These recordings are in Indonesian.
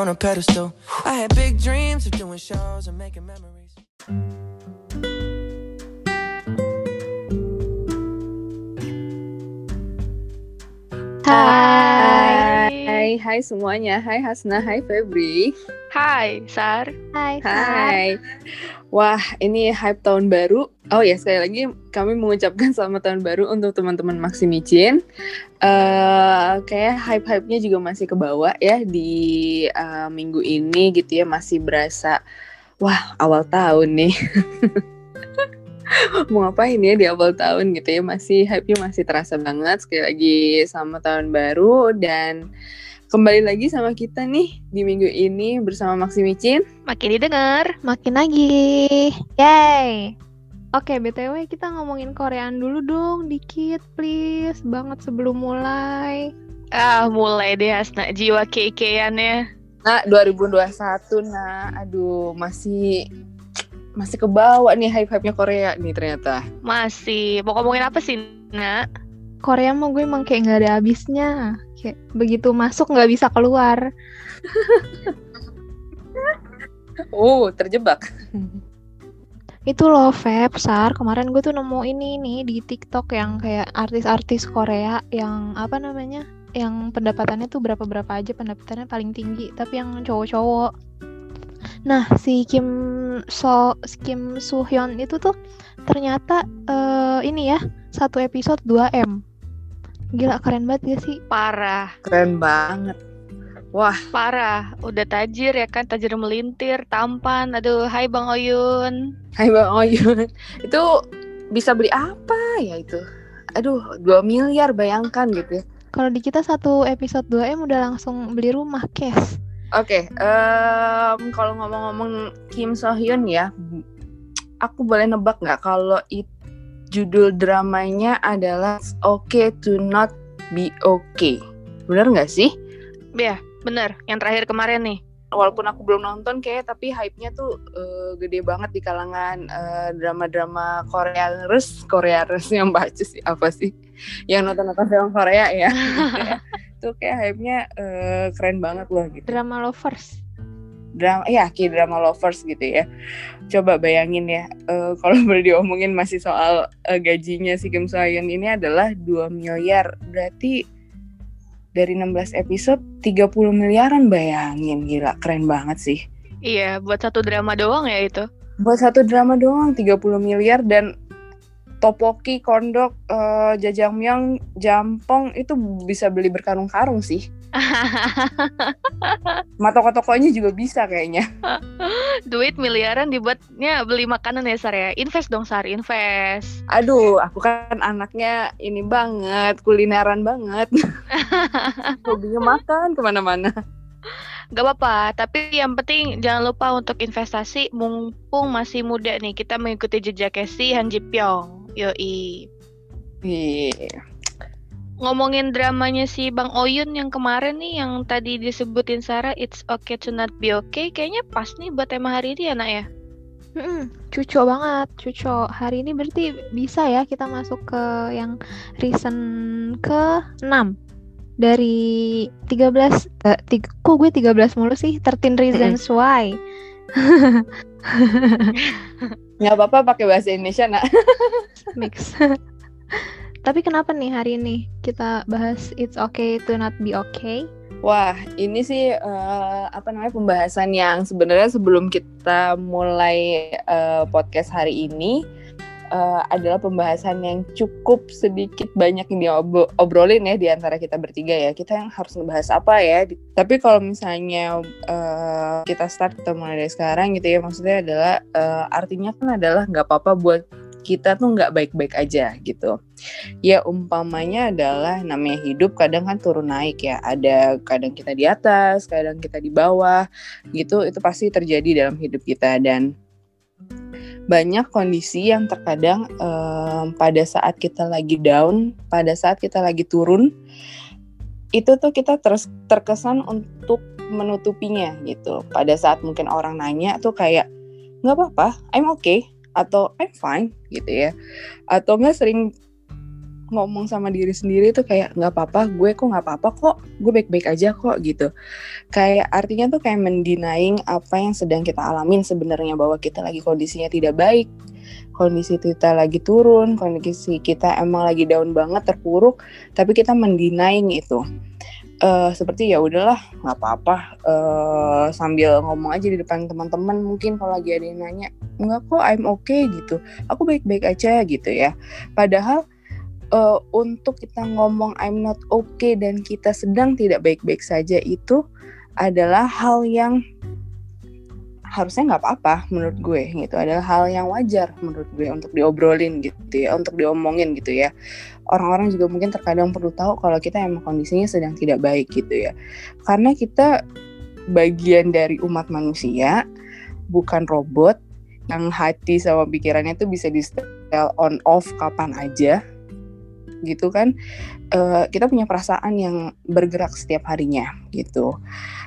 on a pedestal. I had big dreams of doing shows and making memories. Hai. Hai semuanya. Hai Hasna, hai Febri. Hai, Sar. Hai, Hai. Wah, ini hype tahun baru. Oh ya, sekali lagi kami mengucapkan selamat tahun baru untuk teman-teman Maximicin. Eh kayak hype-hype-nya juga masih ke bawah ya di eh, minggu ini gitu ya, masih berasa wah, awal tahun nih. Mau ngapain ya di awal tahun gitu ya, masih hype-nya masih terasa banget. Sekali lagi selamat tahun baru dan kembali lagi sama kita nih di minggu ini bersama Maximicin. Makin didengar. Makin lagi. Yay. Oke, BTW kita ngomongin Koreaan dulu dong, dikit please. Banget sebelum mulai. Ah, mulai deh Hasna jiwa keikeannya. Nah, 2021 nah, aduh masih masih kebawa nih hype-hype-nya Korea nih ternyata. Masih. Mau ngomongin apa sih, Nak? Korea mah gue emang kayak nggak ada habisnya. Kayak begitu masuk nggak bisa keluar. Oh, terjebak. Itu loh Feb, Sar. Kemarin gue tuh nemu ini nih di TikTok yang kayak artis-artis Korea yang apa namanya? Yang pendapatannya tuh berapa-berapa aja pendapatannya paling tinggi, tapi yang cowok-cowok. Nah, si Kim So Kim Soo Hyun itu tuh ternyata eh, ini ya, satu episode 2 M. Gila keren banget gak sih? Parah, Keren banget. Wah, parah. Udah tajir ya kan, tajir melintir, tampan. Aduh, hai Bang Oyun. hai Bang Oyun. Itu bisa beli apa ya itu? Aduh, 2 miliar bayangkan gitu ya. Kalau di kita satu episode 2 M udah langsung beli rumah cash. Oke, em, kalau ngomong-ngomong Kim So Hyun ya, aku boleh nebak nggak kalau it, judul dramanya adalah It's Okay to Not Be Okay. Bener nggak sih? Ya, bener. Yang terakhir kemarin nih. Walaupun aku belum nonton kayak tapi hype-nya tuh eh, gede banget di kalangan eh, drama-drama Koreaners, Koreaners yang baca sih apa sih? Yang nonton-nonton film Korea ya. Tuh kayak hype-nya eh, keren banget loh gitu. Drama lovers. drama ya kayak drama lovers gitu ya coba bayangin ya eh, kalau boleh diomongin masih soal eh, gajinya si Kim So Hyun ini adalah 2 miliar berarti dari 16 episode 30 miliaran bayangin gila keren banget sih Iya, buat satu drama doang ya itu. buat satu drama doang 30 miliar dan topoki kondok eh, jajangmyeon jampong itu bisa beli berkarung-karung sih Ma toko-tokonya juga bisa kayaknya Duit miliaran dibuatnya beli makanan ya, Sar ya. Invest dong, Sar. Invest. Aduh, aku kan anaknya ini banget, kulineran banget. Hobinya makan ke mana-mana. Gak apa-apa, tapi yang penting jangan lupa untuk investasi mumpung masih muda nih. Kita mengikuti jejaknya si Han Ji Pyong. Yoi. Iya. Ngomongin dramanya si Bang Oyun yang kemarin nih yang tadi disebutin Sarah It's Okay to Not Be Okay kayaknya pas nih buat tema hari ini ya nak ya cuco banget, cuco. Hari ini berarti bisa ya kita masuk ke yang reason ke 6 dari 13 eh, tiga, kok gue 13 mulu sih 13 reasons why Nggak apa-apa pakai bahasa Indonesia, nak. mix tapi kenapa nih hari ini kita bahas it's okay to not be okay Wah, ini sih eh, apa namanya pembahasan yang sebenarnya sebelum kita mulai eh, podcast hari ini eh, adalah pembahasan yang cukup sedikit banyak yang diobrolin ya di antara kita bertiga ya. Kita yang harus ngebahas apa ya? Tapi kalau misalnya eh, kita start kita dari sekarang gitu ya, maksudnya adalah eh, artinya kan adalah nggak apa-apa buat kita tuh nggak baik-baik aja gitu. Ya umpamanya adalah namanya hidup kadang kan turun naik ya. Ada kadang kita di atas, kadang kita di bawah gitu. Itu pasti terjadi dalam hidup kita dan banyak kondisi yang terkadang um, pada saat kita lagi down, pada saat kita lagi turun, itu tuh kita terus terkesan untuk menutupinya gitu. Pada saat mungkin orang nanya tuh kayak nggak apa-apa, I'm okay atau I'm fine gitu ya. Atau nggak sering ngomong sama diri sendiri tuh kayak nggak apa-apa gue kok nggak apa-apa kok. Gue baik-baik aja kok gitu. Kayak artinya tuh kayak mendinaing apa yang sedang kita alamin sebenarnya bahwa kita lagi kondisinya tidak baik kondisi kita lagi turun kondisi kita emang lagi down banget terpuruk tapi kita mendinaing itu. Uh, seperti ya udahlah nggak apa-apa. Uh, sambil ngomong aja di depan teman-teman mungkin kalau lagi ada yang nanya nggak kok I'm okay gitu. Aku baik-baik aja gitu ya. Padahal uh, untuk kita ngomong I'm not okay dan kita sedang tidak baik-baik saja itu adalah hal yang harusnya nggak apa-apa menurut gue gitu. Adalah hal yang wajar menurut gue untuk diobrolin gitu ya untuk diomongin gitu ya. Orang-orang juga mungkin terkadang perlu tahu kalau kita emang kondisinya sedang tidak baik gitu ya. Karena kita bagian dari umat manusia bukan robot yang hati sama pikirannya itu bisa di on off kapan aja gitu kan uh, kita punya perasaan yang bergerak setiap harinya gitu.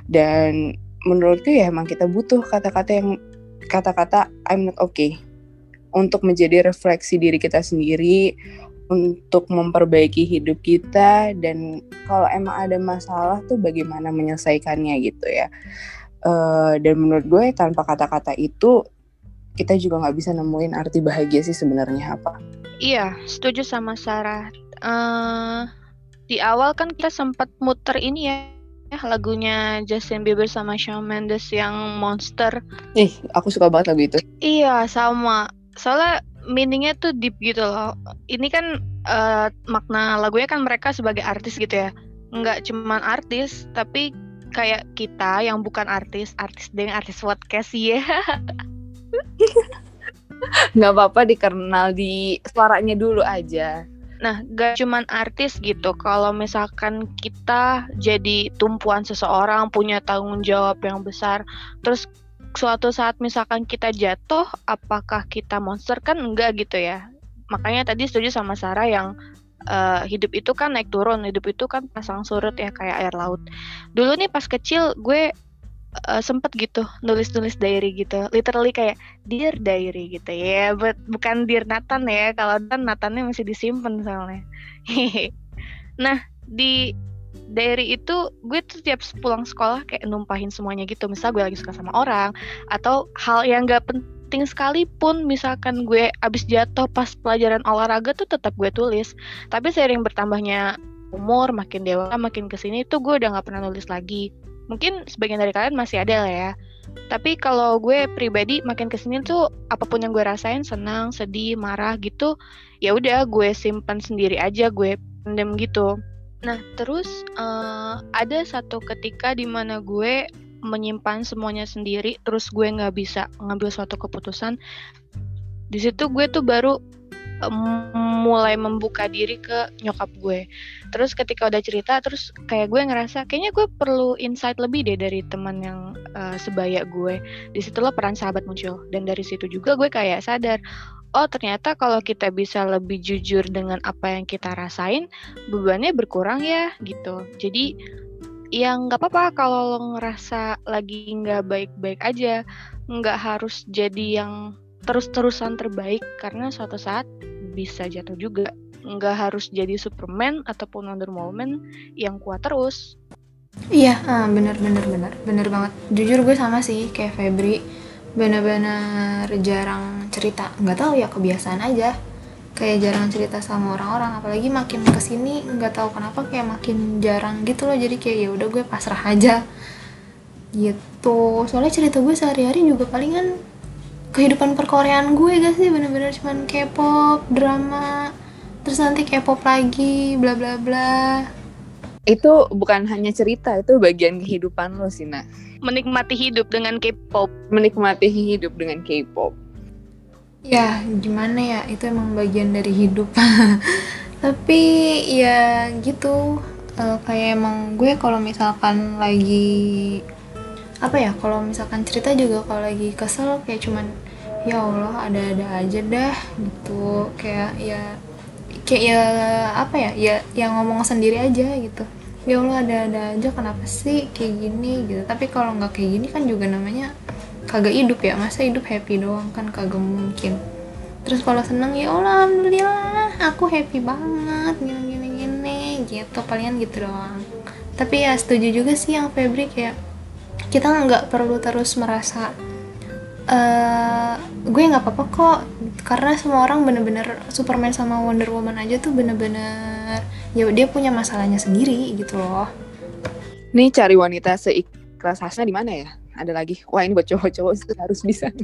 Dan menurutku ya emang kita butuh kata-kata yang kata-kata I'm not okay. Untuk menjadi refleksi diri kita sendiri untuk memperbaiki hidup kita dan kalau emang ada masalah tuh bagaimana menyelesaikannya gitu ya. Uh, dan menurut gue tanpa kata-kata itu kita juga nggak bisa nemuin arti bahagia sih sebenarnya apa. Iya setuju sama Sarah uh, di awal kan kita sempat muter ini ya lagunya Justin Bieber sama Shawn Mendes yang Monster. Ih, aku suka banget lagu itu. Iya, sama. Soalnya meaningnya tuh deep gitu loh. Ini kan uh, makna lagunya kan mereka sebagai artis gitu ya. Nggak cuman artis, tapi kayak kita yang bukan artis, artis dengan artis podcast ya. Nggak apa-apa dikenal di suaranya dulu aja. Nah, gak cuman artis gitu. Kalau misalkan kita jadi tumpuan seseorang, punya tanggung jawab yang besar, terus suatu saat misalkan kita jatuh, apakah kita monster kan enggak gitu ya. Makanya tadi setuju sama Sarah yang uh, hidup itu kan naik turun, hidup itu kan pasang surut ya kayak air laut. Dulu nih pas kecil gue uh, sempet gitu nulis-nulis diary gitu. Literally kayak dear diary gitu ya. But bukan dear Nathan ya. Kalau kan Nathannya masih disimpan soalnya. Nah di diary itu gue tuh tiap pulang sekolah kayak numpahin semuanya gitu. Misal gue lagi suka sama orang atau hal yang gak penting sekalipun misalkan gue abis jatuh pas pelajaran olahraga tuh tetap gue tulis. Tapi sering bertambahnya umur makin dewasa makin ke sini tuh gue udah nggak pernah nulis lagi mungkin sebagian dari kalian masih ada lah ya. Tapi kalau gue pribadi makin ke sini tuh apa pun yang gue rasain senang sedih marah gitu ya udah gue simpan sendiri aja gue pendem gitu. Nah terus uh, ada satu ketika di mana gue menyimpan semuanya sendiri terus gue nggak bisa ngambil suatu keputusan di situ gue tuh baru mulai membuka diri ke nyokap gue. Terus ketika udah cerita, terus kayak gue ngerasa kayaknya gue perlu insight lebih deh dari teman yang uh, sebaya gue. Di situ lo peran sahabat muncul dan dari situ juga gue kayak sadar, oh ternyata kalau kita bisa lebih jujur dengan apa yang kita rasain, bebannya berkurang ya gitu. Jadi yang nggak apa-apa kalau lo ngerasa lagi nggak baik-baik aja, nggak harus jadi yang terus-terusan terbaik karena suatu saat bisa jatuh juga. Nggak harus jadi Superman ataupun Wonder Woman yang kuat terus. Iya ah, bener bener bener. Bener banget. Jujur gue sama sih kayak Febri. Bener-bener jarang cerita. Nggak tahu ya kebiasaan aja. Kayak jarang cerita sama orang-orang. Apalagi makin ke sini nggak tahu kenapa kayak makin jarang gitu loh. Jadi kayak ya udah gue pasrah aja. Gitu. Soalnya cerita gue sehari-hari juga palingan kehidupan perkoreaan gue gak sih? Bener-bener cuman K-pop drama terus nanti K-pop lagi bla bla bla. Itu bukan hanya cerita itu bagian kehidupan lo sih nak menikmati hidup dengan K-pop. Menikmati hidup dengan K-pop. Ya gimana ya? Itu emang bagian dari hidup. Tapi ya gitu. Eh, kayak emang gue kalau misalkan lagi apa ya kalau misalkan cerita juga kalau lagi kesel kayak cuman ya Allah ada-ada aja dah gitu. Kayak ya kayak ya apa ya ya yang ngomong sendiri aja gitu. Ya Allah ada-ada aja kenapa sih kayak gini? Gitu. Tapi kalau nggak kayak gini kan juga namanya kagak hidup ya masa hidup happy doang kan kagak mungkin. Terus kalau seneng ya Allah alhamdulillah aku happy banget gini gini gini gitu. Palingan gitu doang. Tapi ya setuju juga sih yang Febri kayak kita nggak perlu terus merasa eh gue nggak apa-apa kok karena semua orang bener-bener Superman sama Wonder Woman aja tuh bener-bener ya dia punya masalahnya sendiri gitu loh Nih cari wanita seikhlas Hasna di mana ya? Ada lagi. Wah ini buat cowok-cowok harus bisa.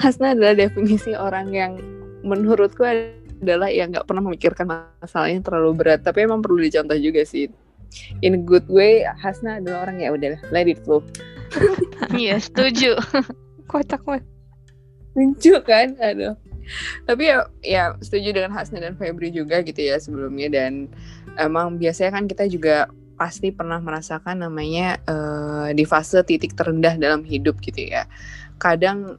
Hasna adalah definisi orang yang menurutku adalah yang nggak pernah memikirkan masalahnya terlalu berat. Tapi emang perlu dicontoh juga sih. In a good way, Hasna adalah orang ya udah let it flow. Iya, setuju. kocak banget Lucu kan? Aduh. Tapi ya, ya setuju dengan Hasna dan Febri juga gitu ya sebelumnya dan emang biasanya kan kita juga pasti pernah merasakan namanya eh, di fase titik terendah dalam hidup gitu ya. Kadang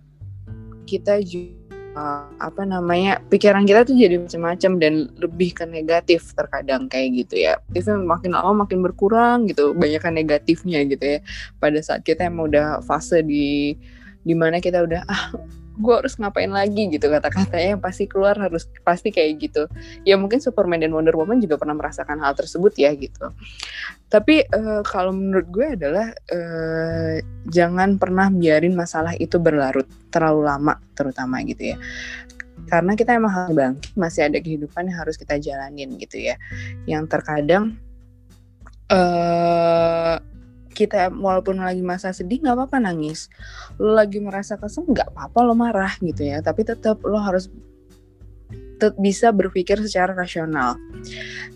kita juga eh, apa namanya pikiran kita tuh jadi macam-macam dan lebih ke negatif terkadang kayak gitu ya. Itu makin lama makin berkurang gitu, banyak negatifnya gitu ya. Pada saat kita emang udah fase di di mana kita udah ah gue harus ngapain lagi gitu kata-katanya. Yang pasti keluar harus pasti kayak gitu. Ya mungkin Superman dan Wonder Woman juga pernah merasakan hal tersebut ya gitu. Tapi eh, kalau menurut gue adalah eh, jangan pernah biarin masalah itu berlarut terlalu lama terutama gitu ya. Karena kita emang harus bangkit masih ada kehidupan yang harus kita jalanin gitu ya. Yang terkadang eh kita walaupun lagi masa sedih nggak apa-apa nangis. Lo lagi merasa kesel nggak apa-apa lo marah gitu ya. Tapi tetap lo harus tetap bisa berpikir secara rasional.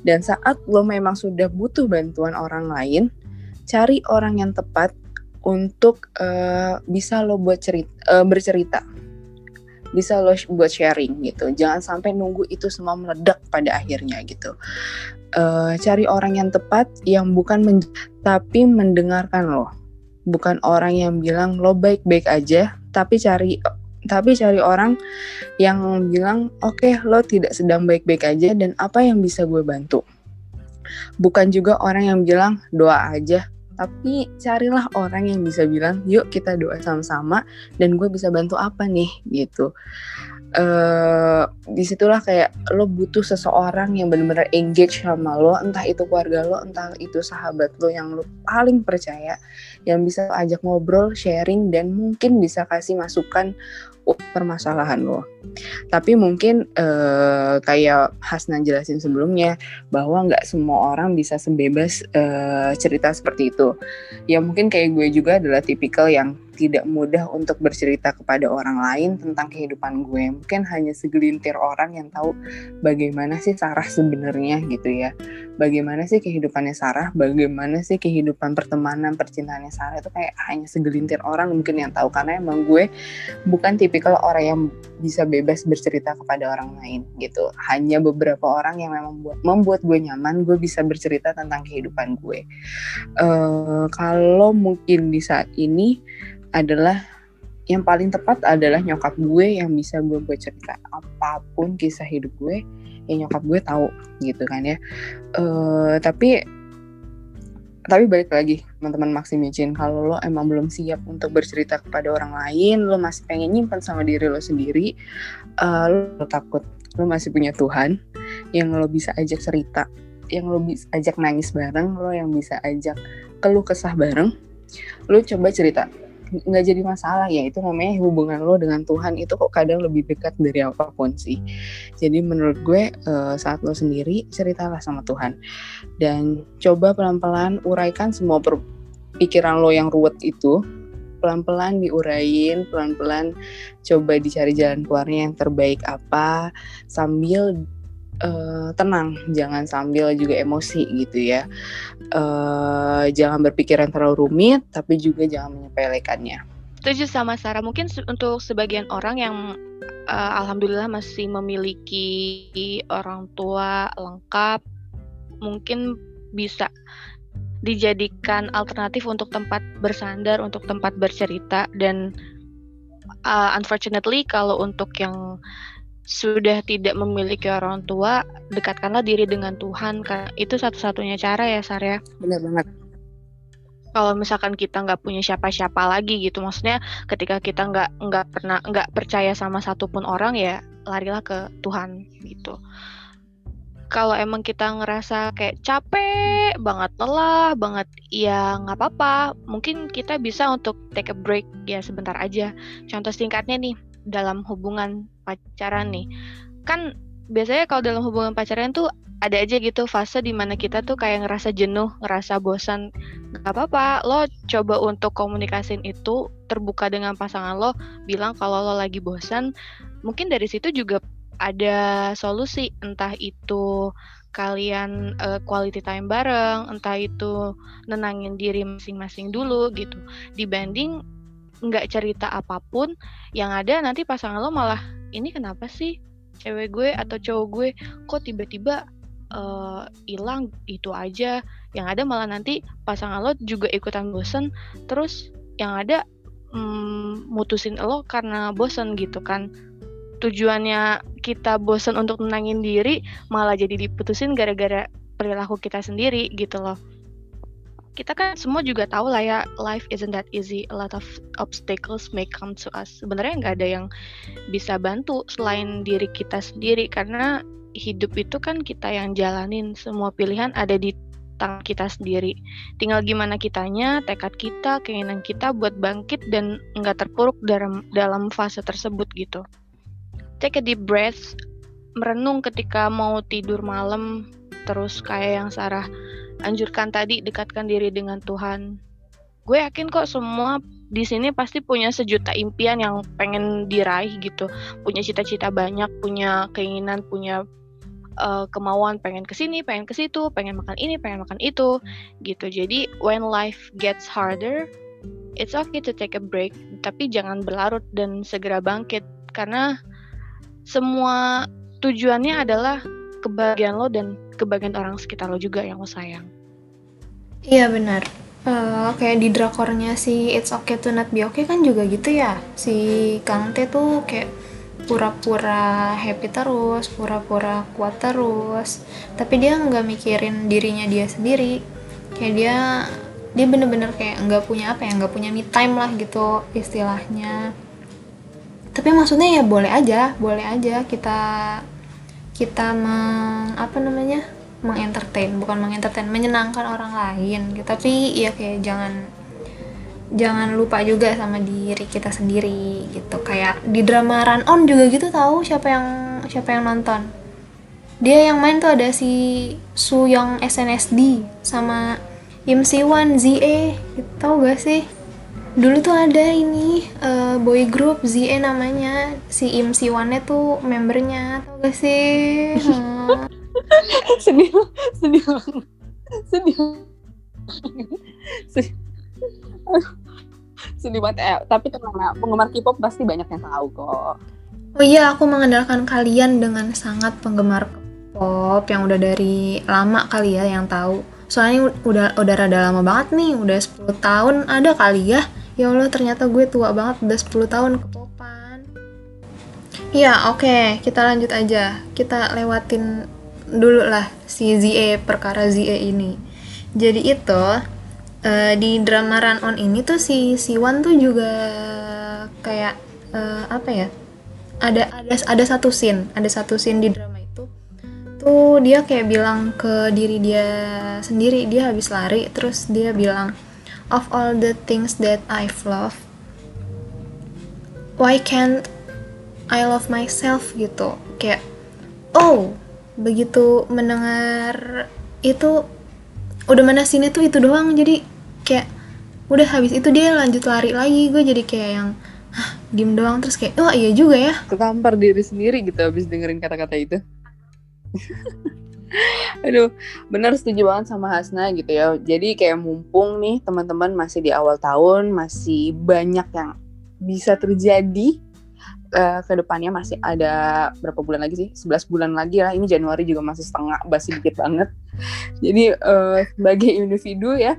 Dan saat lo memang sudah butuh bantuan orang lain cari orang yang tepat untuk eh, bisa lo buat cerita bercerita. Bisa lo buat sharing gitu. Jangan sampai nunggu itu semua meledak pada akhirnya gitu Eh, cari orang yang tepat yang bukan men- tapi mendengarkan lo. Bukan orang yang bilang lo baik-baik aja tapi cari tapi cari orang yang bilang oke lo tidak sedang baik-baik aja dan apa yang bisa gue bantu? Bukan juga orang yang bilang doa aja tapi carilah orang yang bisa bilang yuk kita doa sama-sama dan gue bisa bantu apa nih? Gitu eh di situlah kayak lo butuh seseorang yang benar-benar engage sama lo entah itu keluarga lo entah itu sahabat lo yang lo paling percaya yang bisa ajak ngobrol sharing dan mungkin bisa kasih masukan permasalahan lo. Tapi mungkin eh, kayak Hasna jelasin sebelumnya bahwa nggak semua orang bisa sebebas eh, cerita seperti itu. Ya mungkin kayak gue juga adalah tipikal yang tidak mudah untuk bercerita kepada orang lain tentang kehidupan gue. Mungkin hanya segelintir orang yang tahu bagaimana sih Sarah sebenarnya gitu ya. Bagaimana sih kehidupannya Sarah, bagaimana sih kehidupan pertemanan, percintaannya Sarah itu kayak hanya segelintir orang mungkin yang tahu karena emang gue bukan tipikal orang yang bisa bebas bercerita kepada orang lain gitu. Hanya beberapa orang yang memang buat, membuat gue nyaman, gue bisa bercerita tentang kehidupan gue. Eh, kalau mungkin di saat ini adalah yang paling tepat adalah nyokap gue yang bisa gue buat cerita apa pun kisah hidup gue yang nyokap gue tahu gitu kan ya. Eh tapi tapi balik lagi teman-teman Maximicin kalau lo emang belum siap untuk bercerita kepada orang lain lo masih pengen nyimpan sama diri lo sendiri eh, lo takut lo masih punya Tuhan yang lo bisa ajak cerita yang lo bisa ajak nangis bareng lo yang bisa ajak keluh kesah bareng lo coba cerita nggak jadi masalah ya itu namanya hubungan lo dengan Tuhan itu kok kadang lebih dekat dari apa pun sih. Jadi menurut gue eh, saat lo sendiri ceritalah sama Tuhan. Dan coba pelan-pelan uraikan semua per- pikiran lo yang ruwet itu pelan-pelan diurain pelan-pelan coba dicari jalan keluarnya yang terbaik apa sambil eh, tenang jangan sambil juga emosi gitu ya. Eh jangan berpikiran terlalu rumit tapi juga jangan menyepelekannya. Setuju sama Sarah. Mungkin se- untuk sebagian orang yang uh, alhamdulillah masih memiliki orang tua lengkap, mungkin bisa dijadikan alternatif untuk tempat bersandar, untuk tempat bercerita. Dan uh, unfortunately kalau untuk yang sudah tidak memiliki orang tua, dekatkanlah diri dengan Tuhan karena itu satu-satunya cara ya Sar ya. Bener banget. Kalau misalkan kita nggak punya siapa-siapa lagi gitu, maksudnya ketika kita nggak nggak pernah nggak percaya sama satupun orang ya larilah ke Tuhan gitu. Kalau emang kita ngerasa kayak capek banget, lelah banget, ya nggak apa-apa. Mungkin kita bisa untuk take a break ya sebentar aja. Contoh singkatnya nih, dalam hubungan pacaran nih. Kan biasanya kalau dalam hubungan pacaran tuh ada aja gitu fase di mana kita tuh kayak ngerasa jenuh ngerasa bosan. Gak apa-apa lo coba untuk komunikasin itu terbuka dengan pasangan lo bilang kalau lo lagi bosan. Mungkin dari situ juga ada solusi entah itu kalian uh, quality time bareng entah itu nenangin diri masing-masing dulu gitu. Dibanding nggak cerita apa pun yang ada nanti pasangan lo malah ini kenapa sih cewek gue atau cowok gue kok tiba-tiba hilang uh, itu aja? Yang ada malah nanti pasangan lo juga ikutan bosen terus yang ada mm, mutusin lo karena bosen gitu kan. Tujuannya kita bosen untuk menangin diri malah jadi diputusin gara-gara perilaku kita sendiri gitu loh kita kan semua juga tahu lah ya life isn't that easy. A lot of obstacles may come to us. Sebenarnya nggak ada yang bisa bantu selain diri kita sendiri karena hidup itu kan kita yang jalanin. Semua pilihan ada di tangan kita sendiri. Tinggal gimana kitanya tekad kita keinginan kita buat bangkit dan nggak terpuruk dalam dalam fase tersebut gitu. Take a deep breath merenung ketika mau tidur malam terus kayak yang Sarah anjurkan tadi dekatkan diri dengan Tuhan. Gue yakin kok semua di sini pasti punya sejuta impian yang pengen diraih gitu, punya cita-cita banyak, punya keinginan, punya uh, kemauan pengen ke sini, pengen ke situ, pengen makan ini, pengen makan itu, gitu. Jadi when life gets harder, it's okay to take a break, tapi jangan berlarut dan segera bangkit karena semua tujuannya adalah kebahagiaan lo dan kebahagiaan orang sekitar lo juga yang lo sayang. Iya benar. Uh, kayak di drakornya si It's Okay to Not Be Okay kan juga gitu ya. Si Kang T tuh kayak pura-pura happy terus, pura-pura kuat terus. Tapi dia nggak mikirin dirinya dia sendiri. Kayak dia dia bener-bener kayak nggak punya apa ya, nggak punya me time lah gitu istilahnya. Tapi maksudnya ya boleh aja, boleh aja kita kita meng apa namanya mengentertain bukan mengentertain menyenangkan orang lain gitu. Tapi ya kayak jangan jangan lupa juga sama diri kita sendiri gitu. Kayak di drama Run On juga gitu tahu siapa yang siapa yang nonton. Dia yang main tuh ada si Su Young SNSD sama Im Siwan ZE gitu, tau gak sih dulu tuh ada ini uh, boy group ZE namanya. Si Im Siwannya tuh membernya tau gak sih? Hmm. sedih sedih sedih sedih. Sedih banget. Eh, tapi tenang ya penggemar K-pop pasti banyak yang tahu kok. Oh iya aku mengandalkan kalian dengan sangat penggemar K-pop yang udah dari lama kali ya yang tahu. Soalnya udah udah rada lama banget nih udah 10 tahun. Ada kali ya ya Allah ternyata gue tua banget udah 10 tahun ke popan Iya, oke, okay. kita lanjut aja. Kita lewatin dulu lah si ZE perkara ZE ini. Jadi itu uh, di drama Run On ini tuh si Siwan tuh juga kayak uh, apa ya? Ada ada ada satu scene, ada satu scene di drama itu tuh dia kayak bilang ke diri dia sendiri, dia habis lari terus dia bilang of all the things that I've loved why can't I love myself gitu? Kayak oh begitu mendengar itu udah mana sini tuh itu doang. Jadi kayak udah habis itu dia lanjut lari lagi. Gue jadi kayak yang Hah, diem doang. Terus kayak oh iya juga ya. Ketampar diri sendiri gitu habis dengerin kata-kata itu Aduh, benar setuju banget sama Hasna gitu ya. Jadi kayak mumpung nih teman-teman masih di awal tahun, masih banyak yang bisa terjadi uh, ke depannya masih ada berapa bulan lagi sih? 11 bulan lagi lah. Ini Januari juga masih setengah, masih dikit banget. Jadi uh, sebagai individu ya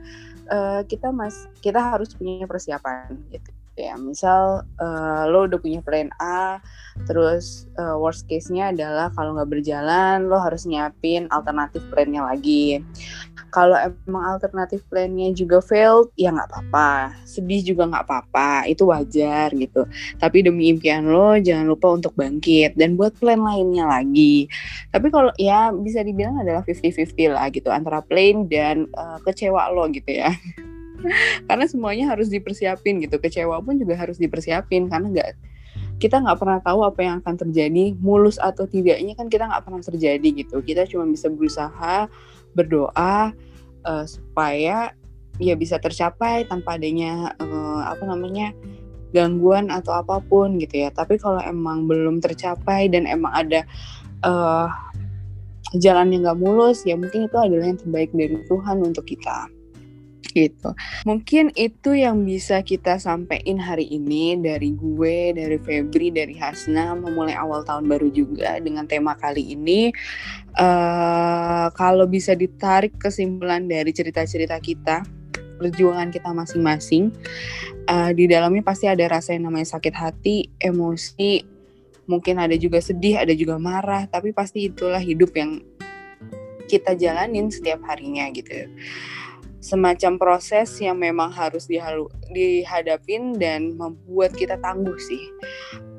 uh, kita mas kita harus punya persiapan gitu ya misal uh, lo udah punya plan A terus uh, worst case-nya adalah kalau nggak berjalan lo harus nyiapin alternatif plan-nya lagi. Kalau emang alternatif plan-nya juga failed ya nggak apa-apa. Sedih juga nggak apa-apa. Itu wajar gitu. Tapi demi impian lo jangan lupa untuk bangkit dan buat plan lainnya lagi. Tapi kalau ya bisa dibilang adalah 50-50 lah gitu antara plan dan uh, kecewa lo gitu ya karena semuanya harus dipersiapin gitu. Kecewa pun juga harus dipersiapin. Karena nggak kita nggak pernah tahu apa yang akan terjadi. Mulus atau tidaknya kan kita nggak pernah terjadi gitu. Kita cuma bisa berusaha berdoa uh, supaya ya bisa tercapai tanpa adanya uh, apa namanya gangguan atau apa pun gitu ya. Tapi kalau emang belum tercapai dan emang ada uh, jalan yang nggak mulus, ya mungkin itu adalah yang terbaik dari Tuhan untuk kita gitu. Mungkin itu yang bisa kita sampaikan hari ini dari gue, dari Febri, dari Hasna memulai awal tahun baru juga dengan tema kali ini. Uh, kalau bisa ditarik kesimpulan dari cerita-cerita kita, perjuangan kita masing-masing, uh, di dalamnya pasti ada rasa yang namanya sakit hati, emosi, mungkin ada juga sedih, ada juga marah, tapi pasti itulah hidup yang kita jalanin setiap harinya gitu semacam proses yang memang harus dihalu, dihadapin dan membuat kita tangguh sih.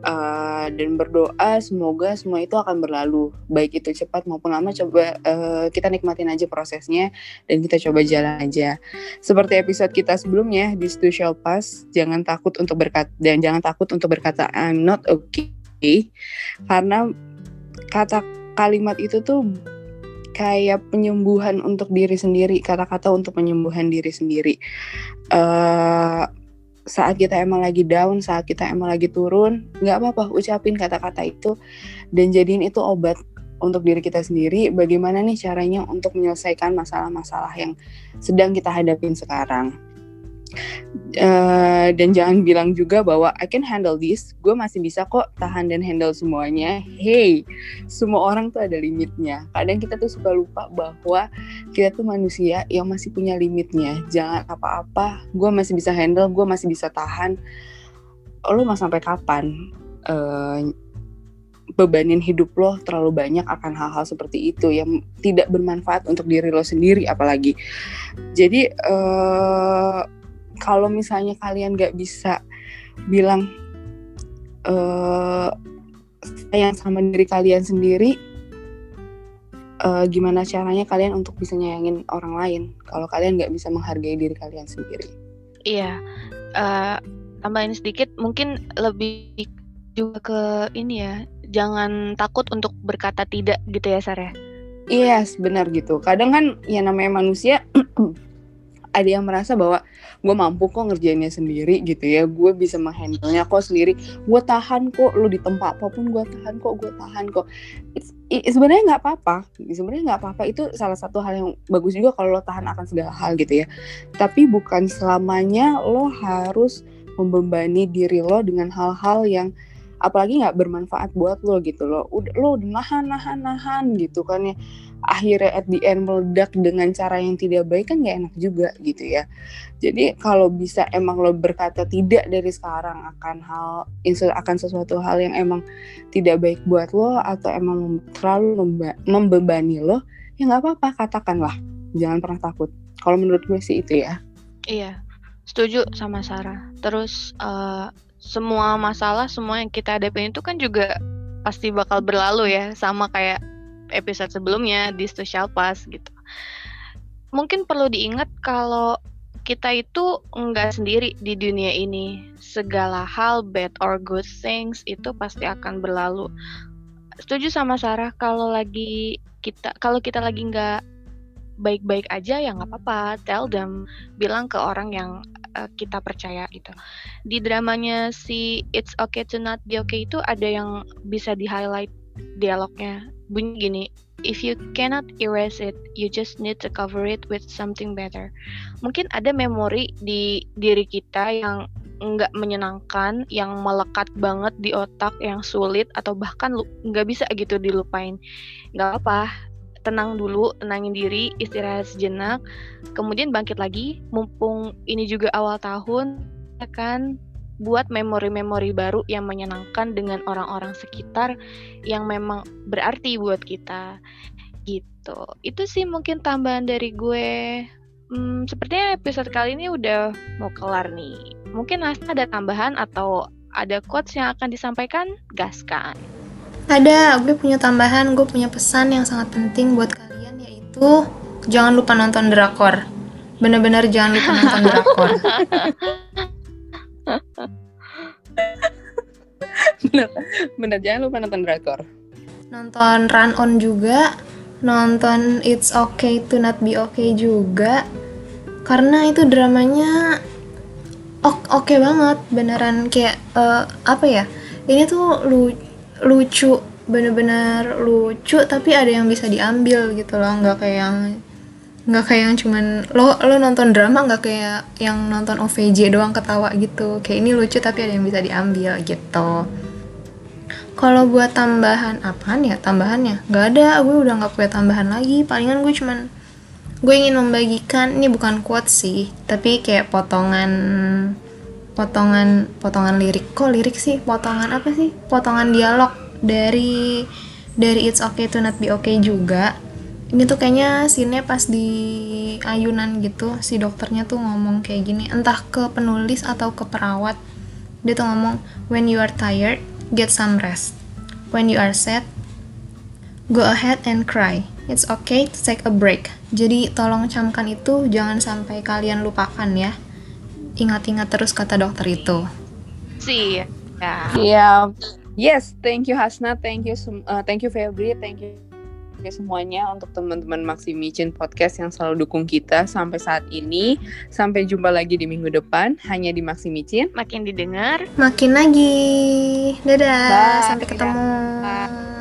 Uh, dan berdoa semoga semua itu akan berlalu baik itu cepat maupun lama. Coba uh, kita nikmatin aja prosesnya dan kita coba jalan aja. Seperti episode kita sebelumnya di Stu Shall Pass jangan takut untuk berkata dan jangan takut untuk berkata I'm not okay. Karena kata kalimat itu tuh kayak penyembuhan untuk diri sendiri kata-kata untuk penyembuhan diri sendiri. Uh, saat kita emang lagi down saat kita emang lagi turun nggak apa-apa ucapin kata-kata itu dan jadiin itu obat untuk diri kita sendiri. Bagaimana nih caranya untuk menyelesaikan masalah-masalah yang sedang kita hadapin sekarang Uh, dan jangan bilang juga bahwa I can handle this, gue masih bisa kok tahan dan handle semuanya. Hey, semua orang tuh ada limitnya. Kadang kita tuh suka lupa bahwa kita tuh manusia yang masih punya limitnya. Jangan apa-apa, gue masih bisa handle, gue masih bisa tahan. Lo mau sampai kapan uh, bebanin hidup lo terlalu banyak akan hal-hal seperti itu yang tidak bermanfaat untuk diri lo sendiri apalagi. Jadi uh, kalau misalnya kalian gak bisa bilang uh, sayang sama diri kalian sendiri uh, gimana caranya kalian untuk bisa nyayangin orang lain kalau kalian nggak bisa menghargai diri kalian sendiri? Iya uh, tambahin sedikit mungkin lebih juga ke ini ya jangan takut untuk berkata tidak gitu ya Sarah iya yes, benar gitu. Kadang kan ya namanya manusia ada yang merasa bahwa gue mampu kok ngerjainnya sendiri gitu ya gue bisa menghandlenya kok sendiri. Gue tahan kok lo di tempat apa pun gue tahan kok gue tahan kok. Sebenarnya nggak apa-apa. Sebenarnya nggak apa-apa. Itu salah satu hal yang bagus juga kalau lo tahan akan segala hal gitu ya. Tapi bukan selamanya lo harus membebani diri lo dengan hal-hal yang apalagi nggak bermanfaat buat lo gitu lo udah lo nahan nahan nahan gitu kan ya akhirnya at the end meledak dengan cara yang tidak baik kan gak enak juga gitu ya. Jadi kalau bisa emang lo berkata tidak dari sekarang akan hal akan sesuatu hal yang emang tidak baik buat lo atau emang terlalu membebani lo ya nggak apa-apa katakanlah. Jangan pernah takut. Kalau menurut gue sih itu ya. Iya setuju sama Sarah. Terus uh, semua masalah semua yang kita hadapin itu kan juga pasti bakal berlalu ya. Sama kayak episode sebelumnya di Social Pass gitu. Mungkin perlu diingat kalau kita itu nggak sendiri di dunia ini. Segala hal bad or good things itu pasti akan berlalu. Setuju sama Sarah kalau lagi kita kalau kita lagi nggak baik-baik aja ya nggak apa-apa. Tell them, bilang ke orang yang uh, kita percaya gitu. Di dramanya si It's Okay to Not Be Okay itu ada yang bisa di highlight dialognya bunyi gini if you cannot erase it you just need to cover it with something better mungkin ada memori di diri kita yang nggak menyenangkan, yang melekat banget di otak, yang sulit atau bahkan nggak bisa gitu dilupain. Nggak apa, tenang dulu, tenangin diri, istirahat sejenak, kemudian bangkit lagi. Mumpung ini juga awal tahun, ya kan buat memori-memori baru yang menyenangkan dengan orang-orang sekitar yang memang berarti buat kita gitu. Itu sih mungkin tambahan dari gue. Hmm, sepertinya episode kali ini udah mau kelar nih. Mungkin Hasna ada tambahan atau ada quotes yang akan disampaikan? Gaskan. Ada, gue punya tambahan, gue punya pesan yang sangat penting buat kalian yaitu jangan lupa nonton drakor. Bener-bener jangan lupa nonton drakor. Bener, bener jangan lupa nonton drakor. Nonton Run On juga, nonton It's Okay to Not Be Okay juga. Karena itu dramanya ok- oke banget, beneran kayak eh, apa ya? Ini tuh lu lucu, bener-bener lucu tapi ada yang bisa diambil gitu loh, nggak kayak yang nggak kayak yang cuman lo lo nonton drama nggak kayak yang nonton OVJ doang ketawa gitu kayak ini lucu tapi ada yang bisa diambil gitu kalau buat tambahan apaan ya tambahannya? Nggak ada gue udah nggak punya tambahan lagi. Palingan gue cuman gue ingin membagikan ini bukan quote sih tapi kayak potongan potongan potongan lirik. Kok lirik sih? Potongan apa sih? Potongan dialog dari dari It's Okay to Not Be Okay juga. Ini tuh kayaknya scene-nya pas di ayunan gitu si dokternya tuh ngomong kayak gini entah ke penulis atau ke perawat. Dia tuh ngomong when you are tired get some rest. When you are sad go ahead and cry. It's okay to take a break. Jadi tolong camkan itu jangan sampai kalian lupakan ya. Ingat-ingat terus kata dokter itu. Sih. Ya. Iya. Yes, thank you Hasna, thank you uh, thank you Febri, thank you Oke semuanya untuk teman-teman Maximicin Podcast yang selalu dukung kita sampai saat ini. Sampai jumpa lagi di minggu depan hanya di Maximicin. Makin didengar. makin lagi dadah Bye. sampai ketemu Bye.